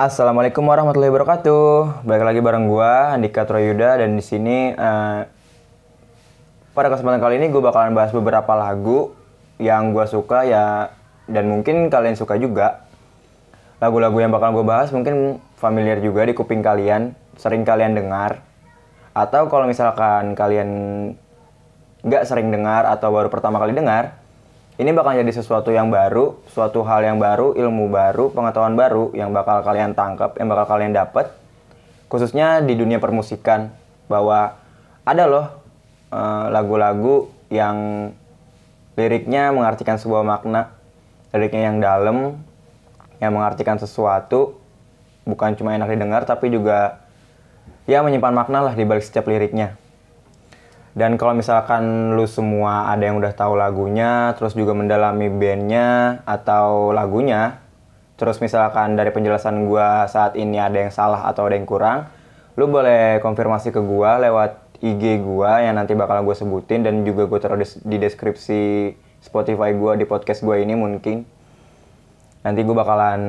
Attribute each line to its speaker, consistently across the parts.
Speaker 1: Assalamualaikum warahmatullahi wabarakatuh. Balik lagi bareng gua Andika Troyuda dan di sini eh, pada kesempatan kali ini gue bakalan bahas beberapa lagu yang gua suka ya dan mungkin kalian suka juga. Lagu-lagu yang bakal gue bahas mungkin familiar juga di kuping kalian, sering kalian dengar. Atau kalau misalkan kalian nggak sering dengar atau baru pertama kali dengar, ini bakal jadi sesuatu yang baru, suatu hal yang baru, ilmu baru, pengetahuan baru yang bakal kalian tangkap, yang bakal kalian dapat, khususnya di dunia permusikan, bahwa ada loh eh, lagu-lagu yang liriknya mengartikan sebuah makna, liriknya yang dalam, yang mengartikan sesuatu, bukan cuma enak didengar, tapi juga ya menyimpan makna lah di balik setiap liriknya. Dan kalau misalkan lu semua ada yang udah tahu lagunya, terus juga mendalami bandnya atau lagunya, terus misalkan dari penjelasan gua saat ini ada yang salah atau ada yang kurang, lu boleh konfirmasi ke gua lewat IG gua yang nanti bakal gue sebutin dan juga gue taruh di, deskripsi Spotify gua di podcast gua ini mungkin. Nanti gue bakalan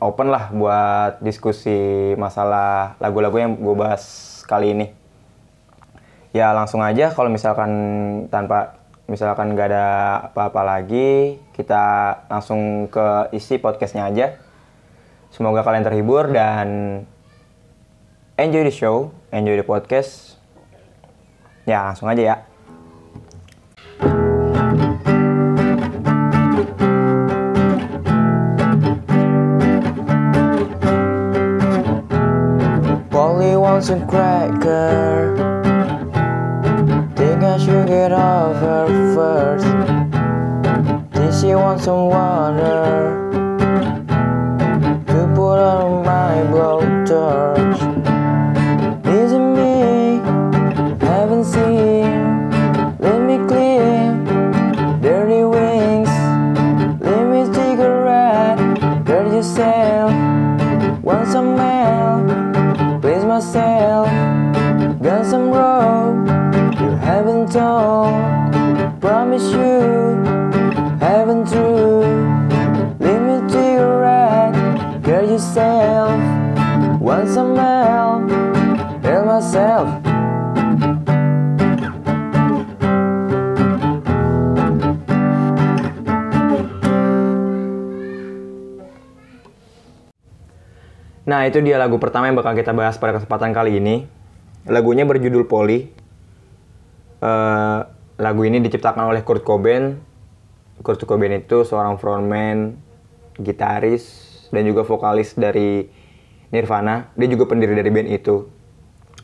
Speaker 1: open lah buat diskusi masalah lagu-lagu yang gue bahas kali ini ya langsung aja kalau misalkan tanpa misalkan nggak ada apa-apa lagi kita langsung ke isi podcastnya aja. Semoga kalian terhibur dan enjoy the show enjoy the podcast. Ya langsung aja ya. Polly wants a cracker she wants some water to put on my blowtorch. Isn't me? Haven't seen. Let me clean dirty wings. Let me take a ride. Get yourself. Want some milk? Please myself. Got some rope you haven't told. Promise you yourself. Help? Help myself. Nah itu dia lagu pertama yang bakal kita bahas pada kesempatan kali ini. Lagunya berjudul Poli. Eh, lagu ini diciptakan oleh Kurt Cobain. Kurt Cobain itu seorang frontman, gitaris, dan juga vokalis dari Nirvana. Dia juga pendiri dari band itu.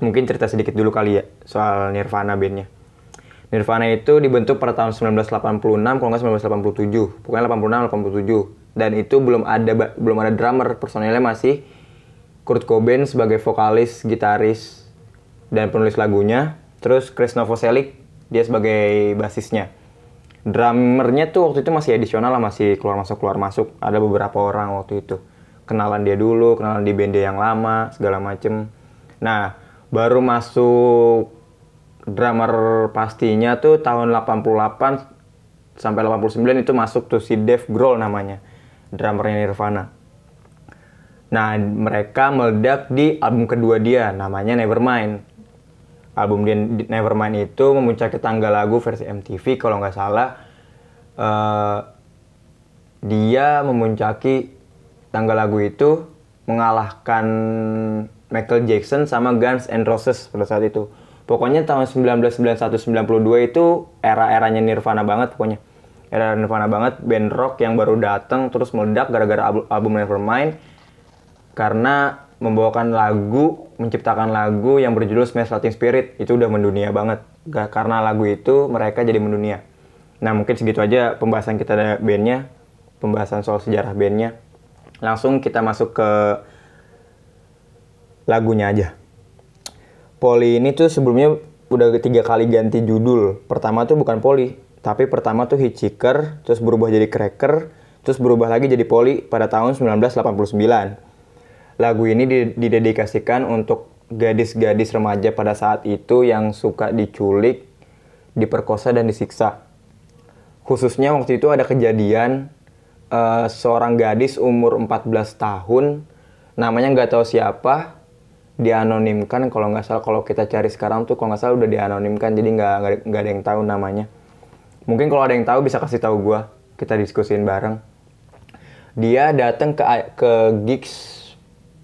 Speaker 1: Mungkin cerita sedikit dulu kali ya soal Nirvana bandnya. Nirvana itu dibentuk pada tahun 1986, kalau nggak 1987. Pokoknya 86, 87. Dan itu belum ada belum ada drummer, personilnya masih Kurt Cobain sebagai vokalis, gitaris, dan penulis lagunya. Terus Chris Novoselic, dia sebagai basisnya. Drummernya tuh waktu itu masih edisional lah, masih keluar masuk keluar masuk. Ada beberapa orang waktu itu. Kenalan dia dulu, kenalan di band yang lama, segala macem. Nah, baru masuk drummer pastinya tuh tahun 88 sampai 89 itu masuk tuh si Dave Grohl namanya. Drummernya Nirvana. Nah, mereka meledak di album kedua dia, namanya Nevermind. Album dia Nevermind itu memuncaki tangga lagu versi MTV kalau nggak salah. eh, dia memuncaki tangga lagu itu mengalahkan Michael Jackson sama Guns N' Roses pada saat itu. Pokoknya tahun 1991-92 itu era-eranya Nirvana banget pokoknya. Era Nirvana banget, band rock yang baru datang terus meledak gara-gara album Nevermind karena membawakan lagu, menciptakan lagu yang berjudul Smash Latin Spirit itu udah mendunia banget. Gak, karena lagu itu mereka jadi mendunia. Nah mungkin segitu aja pembahasan kita dari bandnya, pembahasan soal sejarah bandnya. Langsung kita masuk ke lagunya aja. Poli ini tuh sebelumnya udah tiga kali ganti judul. Pertama tuh bukan Poli, tapi pertama tuh Hitchhiker, terus berubah jadi Cracker, terus berubah lagi jadi Poli pada tahun 1989. Lagu ini di- didedikasikan untuk gadis-gadis remaja pada saat itu yang suka diculik, diperkosa dan disiksa. Khususnya waktu itu ada kejadian eh, seorang gadis umur 14 tahun namanya nggak tahu siapa dianonimkan. Kalau nggak salah kalau kita cari sekarang tuh kalau nggak salah udah dianonimkan jadi nggak nggak- ada yang tahu namanya. Mungkin kalau ada yang tahu bisa kasih tahu gua. Kita diskusin bareng. Dia datang ke ke gigs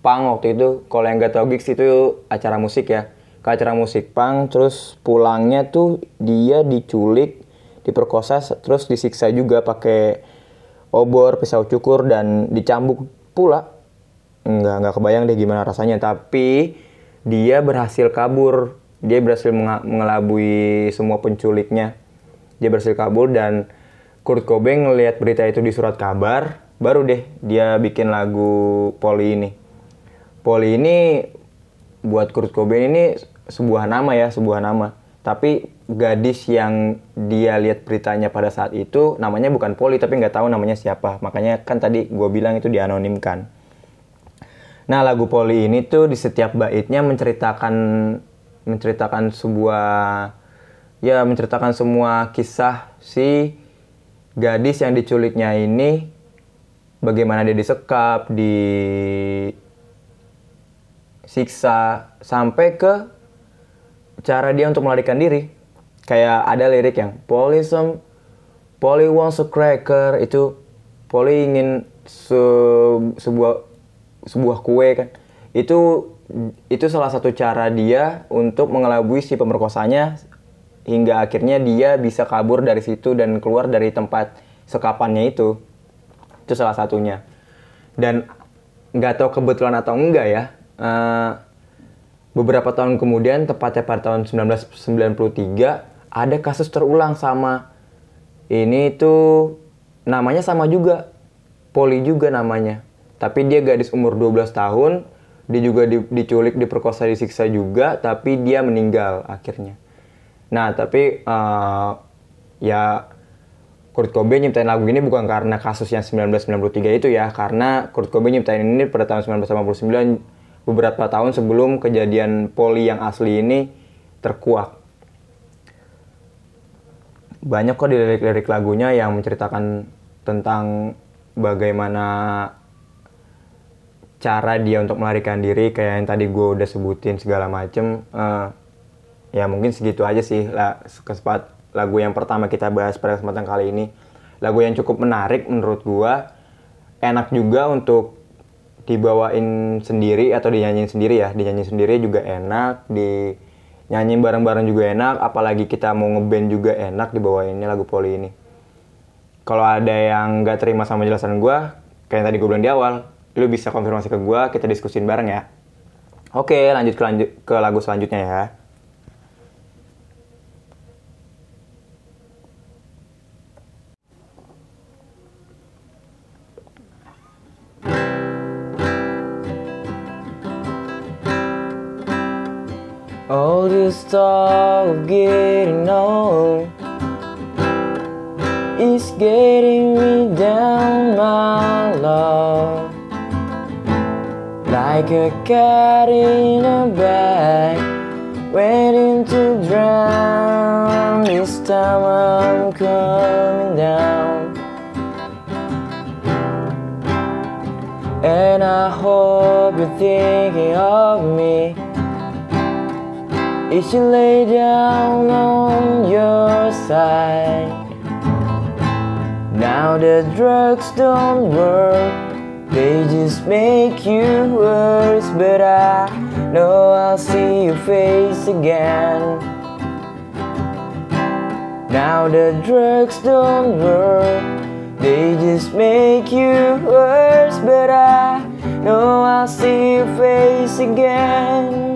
Speaker 1: pang waktu itu. Kalau yang nggak tahu gigs itu acara musik ya. Ke acara musik pang terus pulangnya tuh dia diculik diperkosa terus disiksa juga pakai obor pisau cukur dan dicambuk pula. Nggak nggak kebayang deh gimana rasanya. Tapi dia berhasil kabur. Dia berhasil mengelabui semua penculiknya. Dia berhasil kabur dan Kurt Cobain ngelihat berita itu di surat kabar baru deh dia bikin lagu Poli ini Poli ini buat Kurt Cobain ini sebuah nama ya sebuah nama. Tapi gadis yang dia lihat beritanya pada saat itu namanya bukan Poli tapi nggak tahu namanya siapa. Makanya kan tadi gue bilang itu dianonimkan. Nah, lagu Poli ini tuh di setiap baitnya menceritakan menceritakan sebuah ya menceritakan semua kisah si gadis yang diculiknya ini bagaimana dia disekap, disiksa sampai ke cara dia untuk melarikan diri. Kayak ada lirik yang Polly some Polly wants a cracker itu Polly ingin se- sebuah sebuah kue kan. Itu itu salah satu cara dia untuk mengelabui si pemerkosanya hingga akhirnya dia bisa kabur dari situ dan keluar dari tempat sekapannya itu. Itu salah satunya. Dan nggak tahu kebetulan atau enggak ya. Eh, beberapa tahun kemudian, tepatnya pada tahun 1993, ada kasus terulang sama ini tuh namanya sama juga. Poli juga namanya. Tapi dia gadis umur 12 tahun, dia juga di- diculik, diperkosa, disiksa juga, tapi dia meninggal akhirnya. Nah, tapi eh, ya Kurt Cobain nyiptain lagu ini bukan karena kasus yang 1993 itu ya, karena Kurt Cobain nyiptain ini pada tahun 1989 beberapa tahun sebelum kejadian poli yang asli ini terkuak. Banyak kok di lirik-lirik lagunya yang menceritakan tentang bagaimana cara dia untuk melarikan diri kayak yang tadi gue udah sebutin segala macem. Eh, ya mungkin segitu aja sih lah kesepat lagu yang pertama kita bahas pada kesempatan kali ini lagu yang cukup menarik menurut gua enak juga untuk dibawain sendiri atau dinyanyiin sendiri ya. Dinyanyiin sendiri juga enak di nyanyiin bareng-bareng juga enak apalagi kita mau ngeband juga enak dibawainnya lagu poli ini. Kalau ada yang nggak terima sama jelasan gua kayak yang tadi gue bilang di awal lu bisa konfirmasi ke gua kita diskusin bareng ya. Oke lanjut ke lanjut ke lagu selanjutnya ya All this talk of getting old is getting me down, my love. Like a cat in a bag, waiting to drown. This time I'm coming down. And I hope you're thinking of me. If you lay down on your side. Now the drugs don't work, they just make you worse. But I know I'll see your face again. Now the drugs don't work, they just make you worse. But I know I'll see your face again.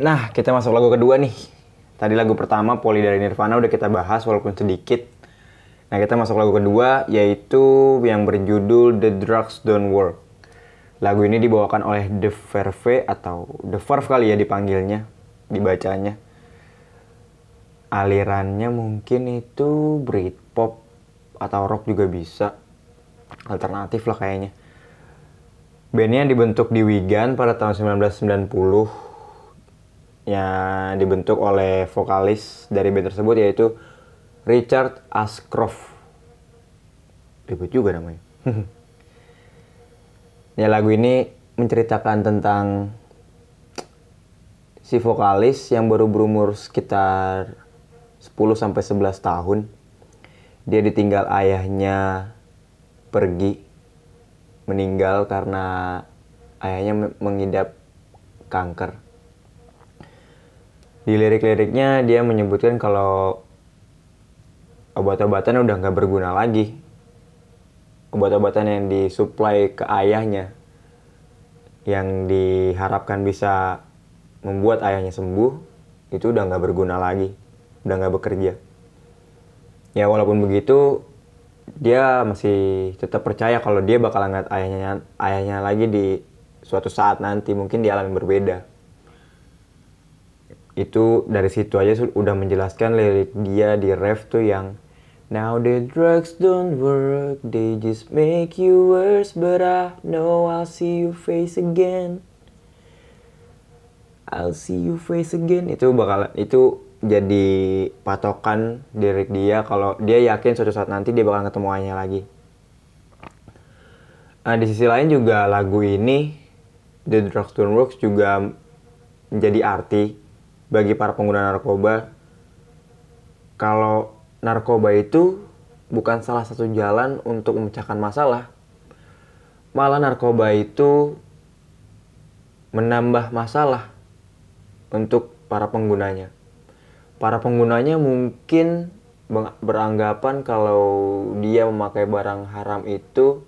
Speaker 1: Nah, kita masuk lagu kedua nih. Tadi lagu pertama Poli dari Nirvana udah kita bahas walaupun sedikit. Nah, kita masuk lagu kedua yaitu yang berjudul The Drugs Don't Work. Lagu ini dibawakan oleh The Verve atau The Verve kali ya dipanggilnya, dibacanya. Alirannya mungkin itu Britpop atau rock juga bisa. Alternatif lah kayaknya. Bandnya dibentuk di Wigan pada tahun 1990 yang dibentuk oleh vokalis dari band tersebut yaitu Richard Ashcroft. ribet juga namanya ya lagu ini menceritakan tentang si vokalis yang baru berumur sekitar 10 sampai 11 tahun. Dia ditinggal ayahnya pergi meninggal karena ayahnya mengidap kanker. Di lirik-liriknya dia menyebutkan kalau obat-obatan udah nggak berguna lagi. Obat-obatan yang disuplai ke ayahnya yang diharapkan bisa membuat ayahnya sembuh itu udah nggak berguna lagi, udah nggak bekerja. Ya walaupun begitu dia masih tetap percaya kalau dia bakal ngeliat ayahnya ayahnya lagi di suatu saat nanti mungkin di alam yang berbeda itu dari situ aja udah menjelaskan lirik dia di ref tuh yang Now the drugs don't work, they just make you worse But I know I'll see you face again I'll see you face again Itu bakal, itu jadi patokan lirik dia kalau dia yakin suatu saat nanti dia bakal ketemu ayahnya lagi. Nah, di sisi lain juga lagu ini The Drugs Don't Works juga menjadi arti bagi para pengguna narkoba kalau narkoba itu bukan salah satu jalan untuk memecahkan masalah. Malah narkoba itu menambah masalah untuk para penggunanya. Para penggunanya mungkin beranggapan kalau dia memakai barang haram itu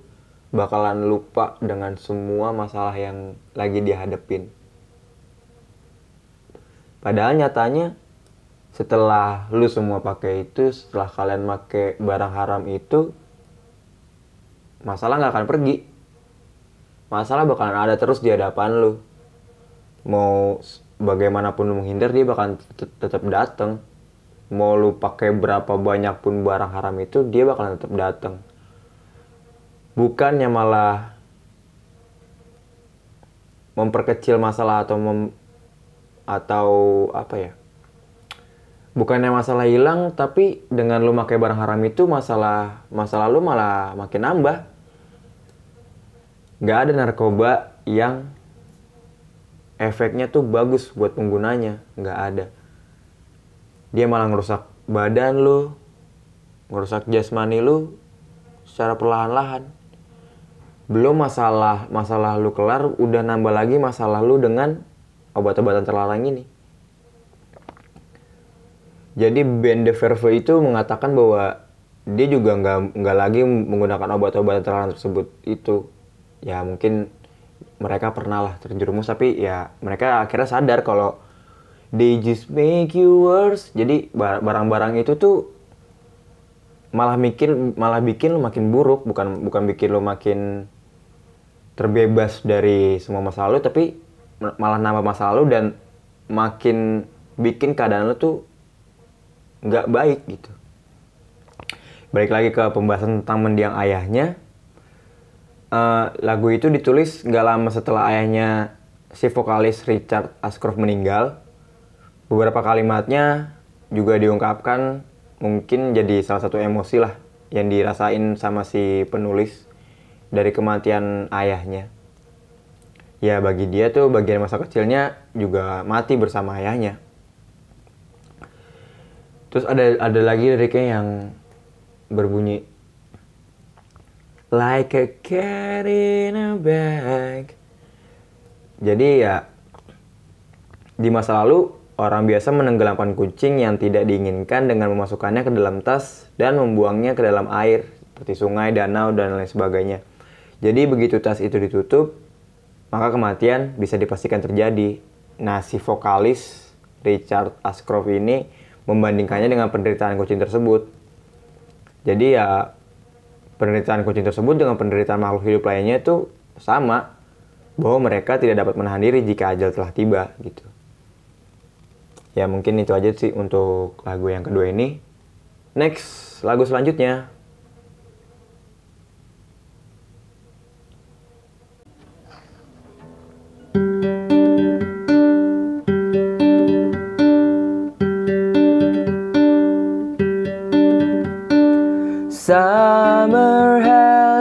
Speaker 1: bakalan lupa dengan semua masalah yang lagi dihadapin. Padahal nyatanya setelah lu semua pakai itu setelah kalian pakai barang haram itu masalah nggak akan pergi. Masalah bakalan ada terus di hadapan lu. Mau bagaimanapun lu menghindar dia bakalan tetap datang mau lu pakai berapa banyak pun barang haram itu dia bakalan tetap datang bukannya malah memperkecil masalah atau mem, atau apa ya? Bukannya masalah hilang tapi dengan lu pakai barang haram itu masalah masalah lu malah makin nambah. Nggak ada narkoba yang efeknya tuh bagus buat penggunanya. Nggak ada. Dia malah ngerusak badan lu ngerusak jasmani lu secara perlahan-lahan. Belum masalah masalah lu kelar udah nambah lagi masalah lu dengan obat-obatan terlarang ini jadi band The Verve itu mengatakan bahwa dia juga nggak nggak lagi menggunakan obat-obatan terlarang tersebut itu. Ya mungkin mereka pernah lah terjerumus tapi ya mereka akhirnya sadar kalau they just make you worse. Jadi barang-barang itu tuh malah bikin malah bikin lo makin buruk bukan bukan bikin lo makin terbebas dari semua masa lalu tapi malah nambah masa lalu dan makin bikin keadaan lo tuh nggak baik gitu. Balik lagi ke pembahasan tentang mendiang ayahnya. Uh, lagu itu ditulis nggak lama setelah ayahnya si vokalis Richard Ashcroft meninggal. Beberapa kalimatnya juga diungkapkan mungkin jadi salah satu emosi lah yang dirasain sama si penulis dari kematian ayahnya. Ya bagi dia tuh bagian masa kecilnya juga mati bersama ayahnya. Terus ada ada lagi liriknya yang berbunyi Like a cat in a bag. Jadi ya di masa lalu orang biasa menenggelamkan kucing yang tidak diinginkan dengan memasukkannya ke dalam tas dan membuangnya ke dalam air seperti sungai, danau dan lain sebagainya. Jadi begitu tas itu ditutup, maka kematian bisa dipastikan terjadi. Nah, si vokalis Richard Ashcroft ini membandingkannya dengan penderitaan kucing tersebut. Jadi ya penderitaan kucing tersebut dengan penderitaan makhluk hidup lainnya itu sama bahwa mereka tidak dapat menahan diri jika ajal telah tiba gitu. Ya mungkin itu aja sih untuk lagu yang kedua ini. Next, lagu selanjutnya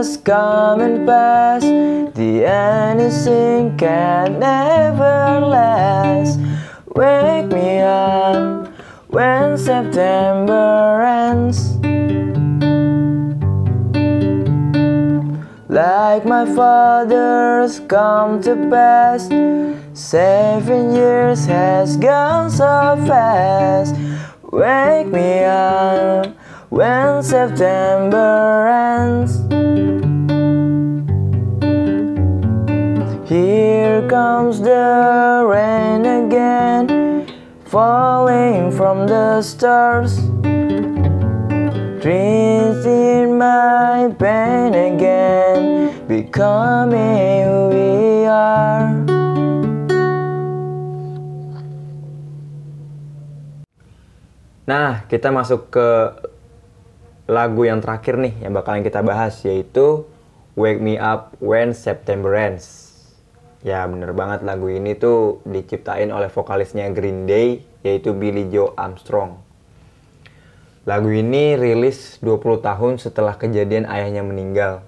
Speaker 1: has come and passed. The anything can never last. Wake me up when September ends. Like my father's come to pass. Seven years has gone so fast. Wake me up when September ends. Here comes the rain again, falling from the stars. Dreams in my pain again, becoming who we are. Nah, kita masuk ke lagu yang terakhir nih yang bakalan kita bahas yaitu Wake Me Up When September Ends. Ya bener banget lagu ini tuh diciptain oleh vokalisnya Green Day yaitu Billy Joe Armstrong. Lagu ini rilis 20 tahun setelah kejadian ayahnya meninggal.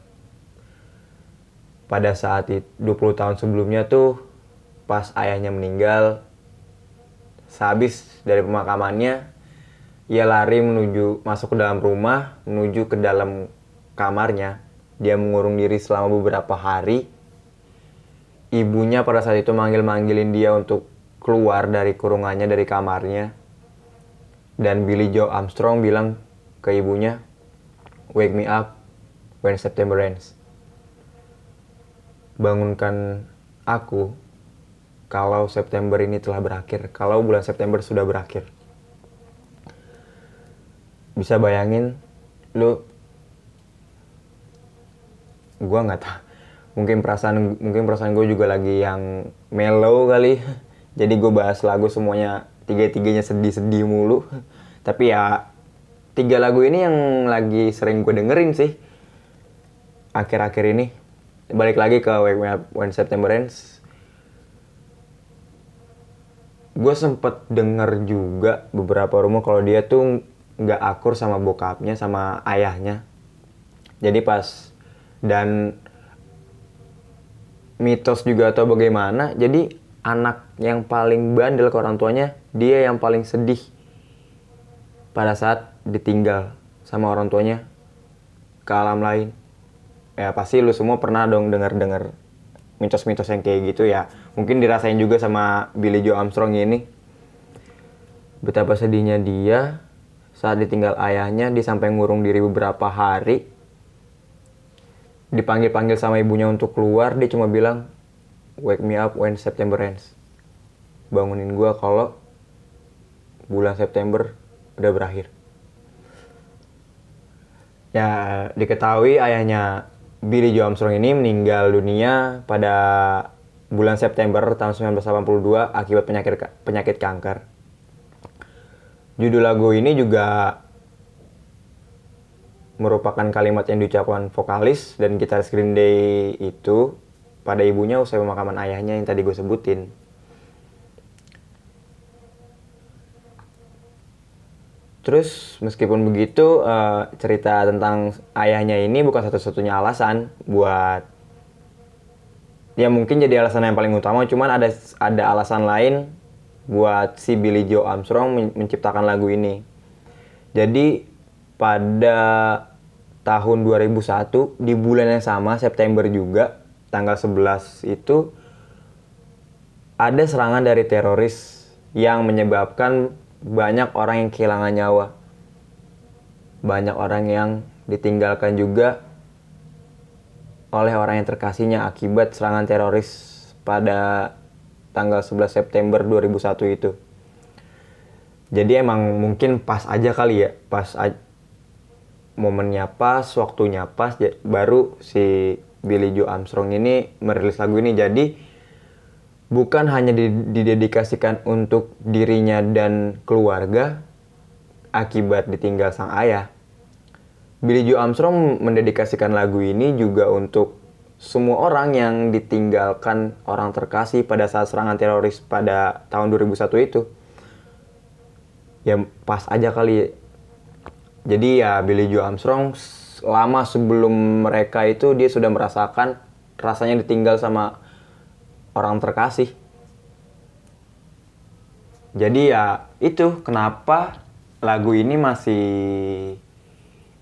Speaker 1: Pada saat itu 20 tahun sebelumnya tuh pas ayahnya meninggal sehabis dari pemakamannya ia lari menuju masuk ke dalam rumah, menuju ke dalam kamarnya. Dia mengurung diri selama beberapa hari. Ibunya pada saat itu manggil-manggilin dia untuk keluar dari kurungannya dari kamarnya. Dan Billy Joe Armstrong bilang ke ibunya, "Wake me up when September ends." Bangunkan aku kalau September ini telah berakhir, kalau bulan September sudah berakhir bisa bayangin lu gue nggak tahu mungkin perasaan mungkin perasaan gue juga lagi yang mellow kali. Jadi gue bahas lagu semuanya tiga tiganya sedih sedih mulu. Tapi ya tiga lagu ini yang lagi sering gue dengerin sih. Akhir-akhir ini. Balik lagi ke Wake Me Up When September Ends. Gue sempet denger juga beberapa rumah kalau dia tuh nggak akur sama bokapnya sama ayahnya. Jadi pas dan mitos juga atau bagaimana jadi anak yang paling bandel ke orang tuanya dia yang paling sedih pada saat ditinggal sama orang tuanya ke alam lain. Ya pasti lu semua pernah dong dengar-dengar mitos-mitos yang kayak gitu ya. Mungkin dirasain juga sama Billy Joe Armstrong ini. Betapa sedihnya dia saat ditinggal ayahnya, dia sampai ngurung diri beberapa hari. Dipanggil-panggil sama ibunya untuk keluar, dia cuma bilang, wake me up when September ends. Bangunin gue kalau bulan September udah berakhir. Ya, diketahui ayahnya Billy Joe Armstrong ini meninggal dunia pada bulan September tahun 1982 akibat penyakit penyakit kanker judul lagu ini juga merupakan kalimat yang diucapkan vokalis dan gitaris Green Day itu pada ibunya usai pemakaman ayahnya yang tadi gue sebutin. Terus meskipun begitu uh, cerita tentang ayahnya ini bukan satu-satunya alasan buat ya mungkin jadi alasan yang paling utama cuman ada ada alasan lain buat si Billy Joe Armstrong menciptakan lagu ini. Jadi pada tahun 2001 di bulan yang sama September juga tanggal 11 itu ada serangan dari teroris yang menyebabkan banyak orang yang kehilangan nyawa. Banyak orang yang ditinggalkan juga oleh orang yang terkasihnya akibat serangan teroris pada tanggal 11 September 2001 itu. Jadi emang mungkin pas aja kali ya, pas momennya pas, waktunya pas, baru si Billy Joe Armstrong ini merilis lagu ini. Jadi bukan hanya didedikasikan untuk dirinya dan keluarga akibat ditinggal sang ayah. Billy Joe Armstrong mendedikasikan lagu ini juga untuk semua orang yang ditinggalkan orang terkasih pada saat serangan teroris pada tahun 2001 itu ya pas aja kali jadi ya Billy Joe Armstrong lama sebelum mereka itu dia sudah merasakan rasanya ditinggal sama orang terkasih. Jadi ya itu kenapa lagu ini masih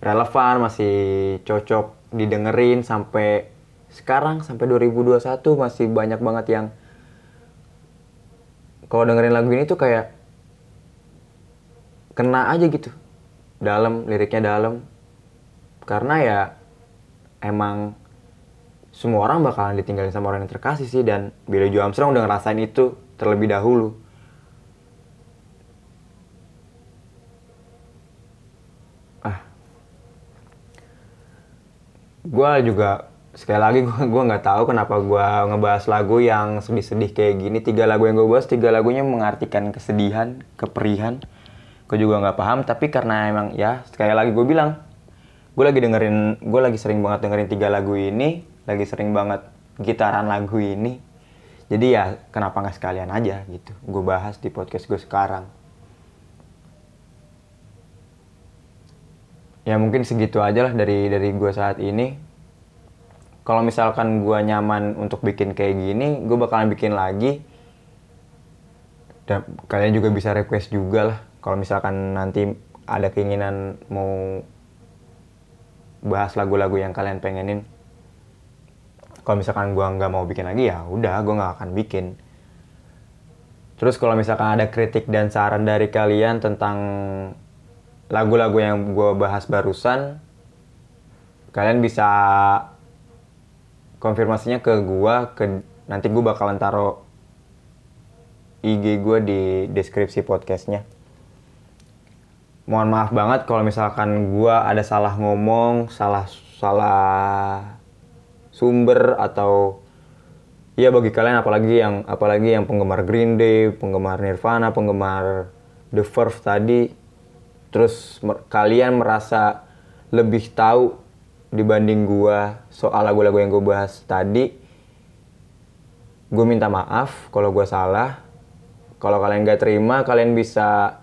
Speaker 1: relevan, masih cocok didengerin sampai sekarang sampai 2021 masih banyak banget yang kalau dengerin lagu ini tuh kayak kena aja gitu dalam liriknya dalam karena ya emang semua orang bakalan ditinggalin sama orang yang terkasih sih dan Billy Joe Armstrong udah ngerasain itu terlebih dahulu. Ah. Gue juga sekali lagi gue gua nggak tahu kenapa gue ngebahas lagu yang sedih-sedih kayak gini. Tiga lagu yang gue bahas tiga lagunya mengartikan kesedihan keperihan gue juga nggak paham tapi karena emang ya sekali lagi gue bilang gue lagi dengerin gue lagi sering banget dengerin tiga lagu ini lagi sering banget gitaran lagu ini. Jadi ya kenapa nggak sekalian aja gitu gue bahas di podcast gue sekarang. Ya mungkin segitu aja lah dari dari gue saat ini. Kalau misalkan gue nyaman untuk bikin kayak gini gue bakalan bikin lagi. Dan kalian juga bisa request juga lah kalau misalkan nanti ada keinginan mau bahas lagu-lagu yang kalian pengenin kalau misalkan gue nggak mau bikin lagi ya udah gue nggak akan bikin. Terus kalau misalkan ada kritik dan saran dari kalian tentang lagu-lagu yang gue bahas barusan kalian bisa konfirmasinya ke gua ke nanti gua bakalan taruh IG gua di deskripsi podcastnya mohon maaf banget kalau misalkan gua ada salah ngomong salah salah sumber atau ya bagi kalian apalagi yang apalagi yang penggemar Green Day penggemar Nirvana penggemar The Verve tadi terus mer kalian merasa lebih tahu dibanding gua soal lagu-lagu yang gue bahas tadi gue minta maaf kalau gue salah. Kalau kalian gak terima kalian bisa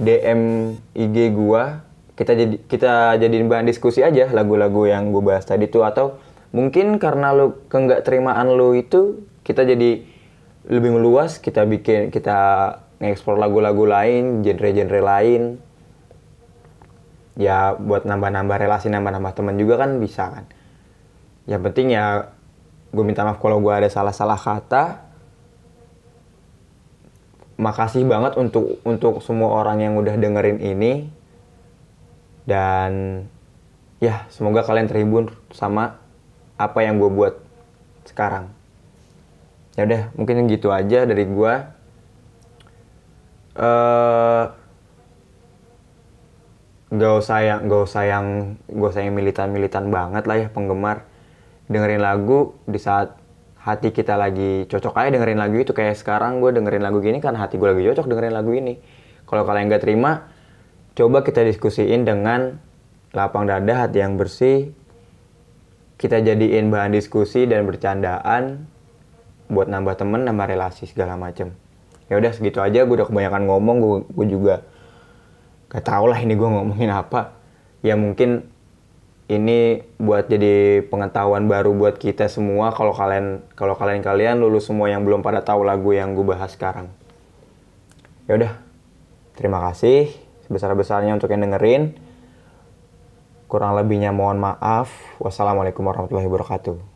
Speaker 1: DM IG gua kita jadi kita jadiin bahan diskusi aja lagu-lagu yang gue bahas tadi tuh. Atau mungkin karena lu ke nggak terimaan lu itu kita jadi lebih meluas kita bikin kita ngeksplor lagu-lagu lain genre-genre lain. Ya buat nambah-nambah relasi nambah-nambah teman juga kan bisa kan. Yang penting ya gue minta maaf kalau gue ada salah-salah kata makasih banget untuk untuk semua orang yang udah dengerin ini. Dan ya semoga kalian terhibur sama apa yang gue buat sekarang. Ya udah mungkin gitu aja dari gue uh, gak usah yang gak usah yang gak usah yang militan militan banget lah ya penggemar. Dengerin lagu di saat hati kita lagi cocok aja dengerin lagu itu. Kayak sekarang gue dengerin lagu gini kan hati gue lagi cocok dengerin lagu ini. Kalau kalian gak terima coba kita diskusiin dengan lapang dada hati yang bersih. Kita jadiin bahan diskusi dan bercandaan buat nambah temen nambah relasi segala macem. Ya udah segitu aja. Gue udah kebanyakan ngomong. Gue, gue juga gak tau lah ini gue ngomongin apa. Ya mungkin ini buat jadi pengetahuan baru buat kita semua kalau kalian kalau kalian kalian lulus semua yang belum pada tahu lagu yang gue bahas sekarang. Ya udah terima kasih sebesar besarnya untuk yang dengerin. Kurang lebihnya mohon maaf. Wassalamualaikum warahmatullahi wabarakatuh